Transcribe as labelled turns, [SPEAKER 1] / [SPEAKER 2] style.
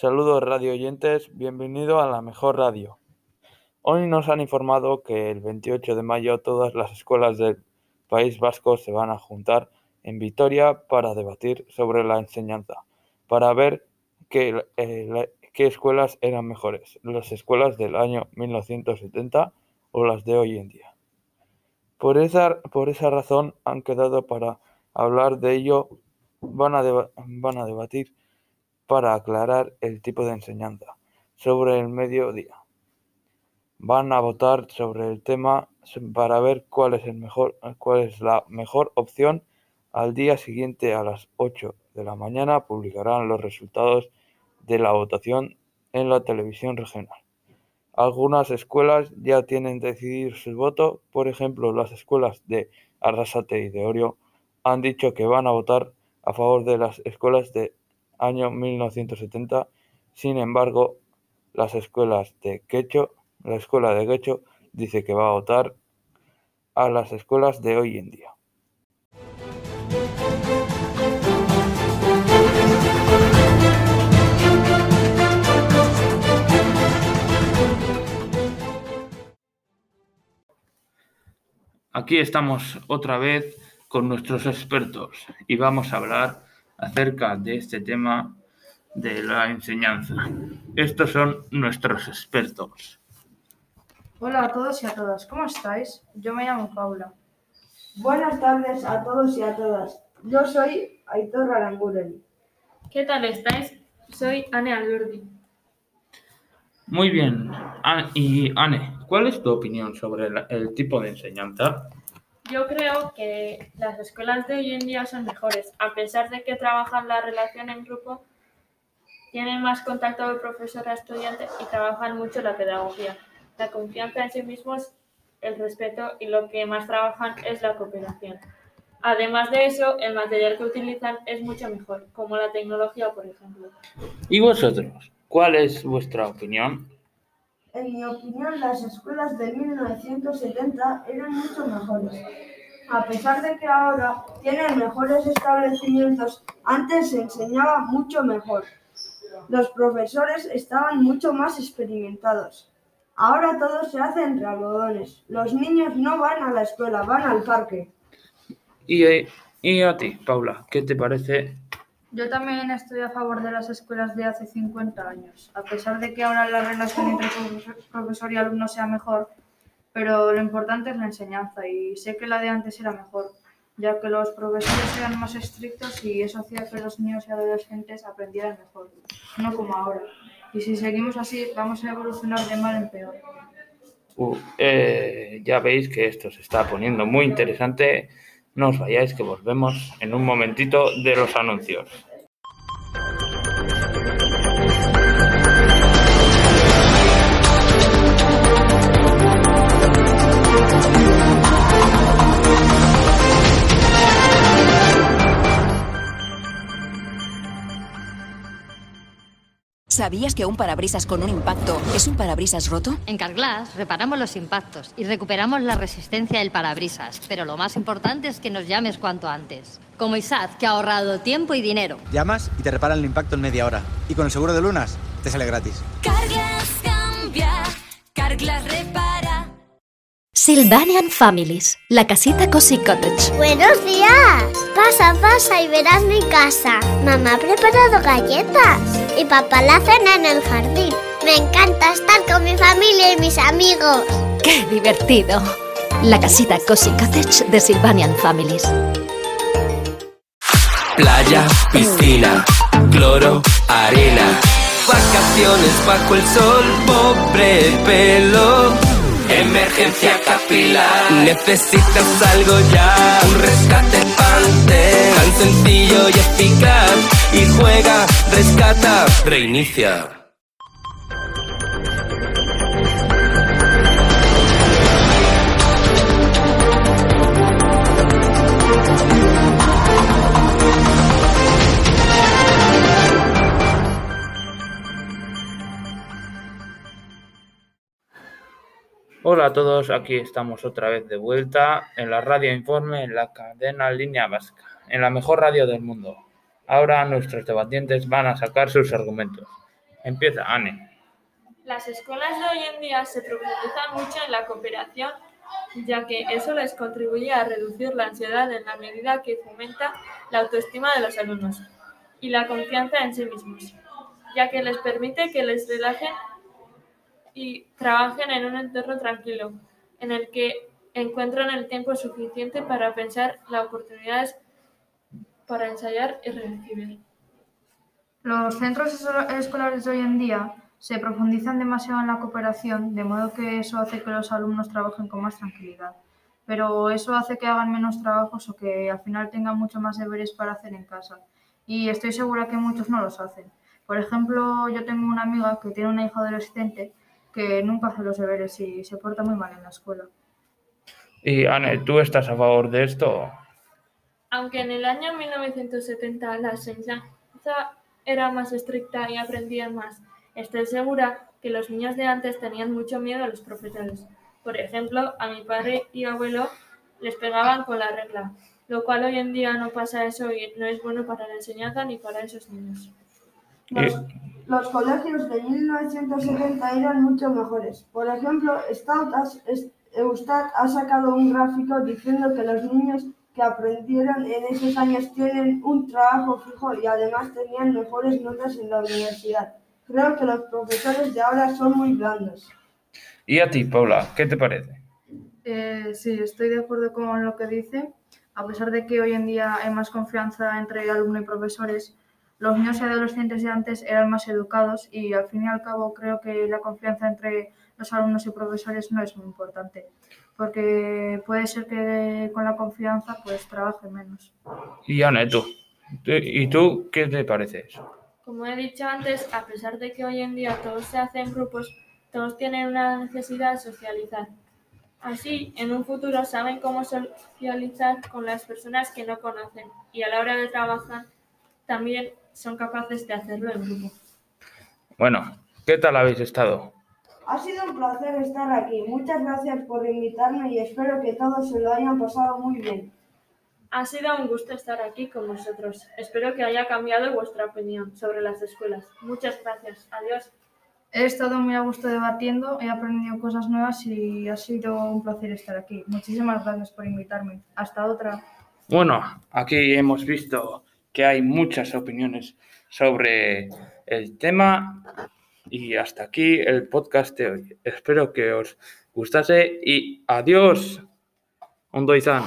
[SPEAKER 1] Saludos radio oyentes, bienvenido a la mejor radio. Hoy nos han informado que el 28 de mayo todas las escuelas del País Vasco se van a juntar en Vitoria para debatir sobre la enseñanza, para ver qué, eh, qué escuelas eran mejores, las escuelas del año 1970 o las de hoy en día. Por esa, por esa razón han quedado para hablar de ello, van a, van a debatir para aclarar el tipo de enseñanza sobre el mediodía. Van a votar sobre el tema para ver cuál es, el mejor, cuál es la mejor opción. Al día siguiente a las 8 de la mañana publicarán los resultados de la votación en la televisión regional. Algunas escuelas ya tienen decidido su voto, por ejemplo, las escuelas de Arrasate y de Orio han dicho que van a votar a favor de las escuelas de año 1970. Sin embargo, las escuelas de Quecho, la escuela de Quecho dice que va a votar a las escuelas de hoy en día. Aquí estamos otra vez con nuestros expertos y vamos a hablar acerca de este tema de la enseñanza. Estos son nuestros expertos.
[SPEAKER 2] Hola a todos y a todas, ¿cómo estáis? Yo me llamo Paula.
[SPEAKER 3] Buenas tardes a todos y a todas. Yo soy Aitor Aranguren.
[SPEAKER 4] ¿Qué tal estáis? Soy Anne Alberdi.
[SPEAKER 1] Muy bien. Y Anne, ¿cuál es tu opinión sobre el, el tipo de enseñanza?
[SPEAKER 4] Yo creo que las escuelas de hoy en día son mejores, a pesar de que trabajan la relación en grupo, tienen más contacto de profesor a estudiante y trabajan mucho la pedagogía. La confianza en sí mismos, el respeto y lo que más trabajan es la cooperación. Además de eso, el material que utilizan es mucho mejor, como la tecnología, por ejemplo.
[SPEAKER 1] ¿Y vosotros? ¿Cuál es vuestra opinión?
[SPEAKER 3] En mi opinión, las escuelas de 1970 eran mucho mejores. A pesar de que ahora tienen mejores establecimientos, antes se enseñaba mucho mejor. Los profesores estaban mucho más experimentados. Ahora todo se hace entre algodones. Los niños no van a la escuela, van al parque.
[SPEAKER 1] ¿Y, y a ti, Paula, qué te parece
[SPEAKER 2] yo también estoy a favor de las escuelas de hace 50 años, a pesar de que ahora la relación entre profesor y alumno sea mejor, pero lo importante es la enseñanza y sé que la de antes era mejor, ya que los profesores eran más estrictos y eso hacía que los niños y adolescentes aprendieran mejor, no como ahora. Y si seguimos así, vamos a evolucionar de mal en peor.
[SPEAKER 1] Uh, eh, ya veis que esto se está poniendo muy interesante. No os vayáis que volvemos en un momentito de los anuncios.
[SPEAKER 5] ¿Sabías que un parabrisas con un impacto es un parabrisas roto?
[SPEAKER 6] En Carglass reparamos los impactos y recuperamos la resistencia del parabrisas, pero lo más importante es que nos llames cuanto antes. Como Isaac, que ha ahorrado tiempo y dinero.
[SPEAKER 7] Llamas y te reparan el impacto en media hora. Y con el seguro de lunas, te sale gratis.
[SPEAKER 8] Carglass cambia, Carglass.
[SPEAKER 9] Sylvanian Families, la casita Cozy Cottage.
[SPEAKER 10] Buenos días. Pasa, pasa y verás mi casa. Mamá ha preparado galletas y papá la cena en el jardín. Me encanta estar con mi familia y mis amigos.
[SPEAKER 9] ¡Qué divertido! La casita Cozy Cottage de Sylvanian Families.
[SPEAKER 11] Playa, piscina, cloro, arena. Vacaciones bajo el sol, pobre pelo Emergencia capilar. Necesitas algo ya. Un rescate pante. Tan sencillo y eficaz. Y juega, rescata, reinicia.
[SPEAKER 1] Hola a todos, aquí estamos otra vez de vuelta en la radio Informe, en la cadena Línea Vasca, en la mejor radio del mundo. Ahora nuestros debatientes van a sacar sus argumentos. Empieza, Anne.
[SPEAKER 4] Las escuelas de hoy en día se profundizan mucho en la cooperación, ya que eso les contribuye a reducir la ansiedad en la medida que fomenta la autoestima de los alumnos y la confianza en sí mismos, ya que les permite que les relajen y trabajen en un entorno tranquilo, en el que encuentran el tiempo suficiente para pensar las oportunidades para ensayar y recibir.
[SPEAKER 2] Los centros escola- escolares de hoy en día se profundizan demasiado en la cooperación, de modo que eso hace que los alumnos trabajen con más tranquilidad. Pero eso hace que hagan menos trabajos o que al final tengan mucho más deberes para hacer en casa. Y estoy segura que muchos no los hacen. Por ejemplo, yo tengo una amiga que tiene una hija adolescente que nunca hace los deberes y se porta muy mal en la escuela.
[SPEAKER 1] Y Anne, ¿tú estás a favor de esto?
[SPEAKER 4] Aunque en el año 1970 la enseñanza era más estricta y aprendían más, estoy segura que los niños de antes tenían mucho miedo a los profesores. Por ejemplo, a mi padre y abuelo les pegaban con la regla, lo cual hoy en día no pasa eso y no es bueno para la enseñanza ni para esos niños.
[SPEAKER 3] Los colegios de 1970 eran mucho mejores. Por ejemplo, es- Eustat ha sacado un gráfico diciendo que los niños que aprendieron en esos años tienen un trabajo fijo y además tenían mejores notas en la universidad. Creo que los profesores de ahora son muy blandos.
[SPEAKER 1] ¿Y a ti, Paula, qué te parece?
[SPEAKER 2] Eh, sí, estoy de acuerdo con lo que dice. A pesar de que hoy en día hay más confianza entre alumno y profesores, los niños y adolescentes de antes eran más educados y al fin y al cabo creo que la confianza entre los alumnos y profesores no es muy importante, porque puede ser que con la confianza pues trabaje menos.
[SPEAKER 1] Y Anne, tú. ¿Tú- ¿Y tú qué te parece eso?
[SPEAKER 4] Como he dicho antes, a pesar de que hoy en día todo se hace en grupos, todos tienen una necesidad de socializar. Así, en un futuro saben cómo socializar con las personas que no conocen y a la hora de trabajar también son capaces de hacerlo en grupo.
[SPEAKER 1] Bueno, ¿qué tal habéis estado?
[SPEAKER 3] Ha sido un placer estar aquí. Muchas gracias por invitarme y espero que todos se lo hayan pasado muy bien.
[SPEAKER 4] Ha sido un gusto estar aquí con vosotros. Espero que haya cambiado vuestra opinión sobre las escuelas. Muchas gracias. Adiós.
[SPEAKER 2] He estado muy a gusto debatiendo, he aprendido cosas nuevas y ha sido un placer estar aquí. Muchísimas gracias por invitarme. Hasta otra.
[SPEAKER 1] Bueno, aquí hemos visto que hay muchas opiniones sobre el tema y hasta aquí el podcast de hoy. Espero que os gustase y adiós. Ondo izan.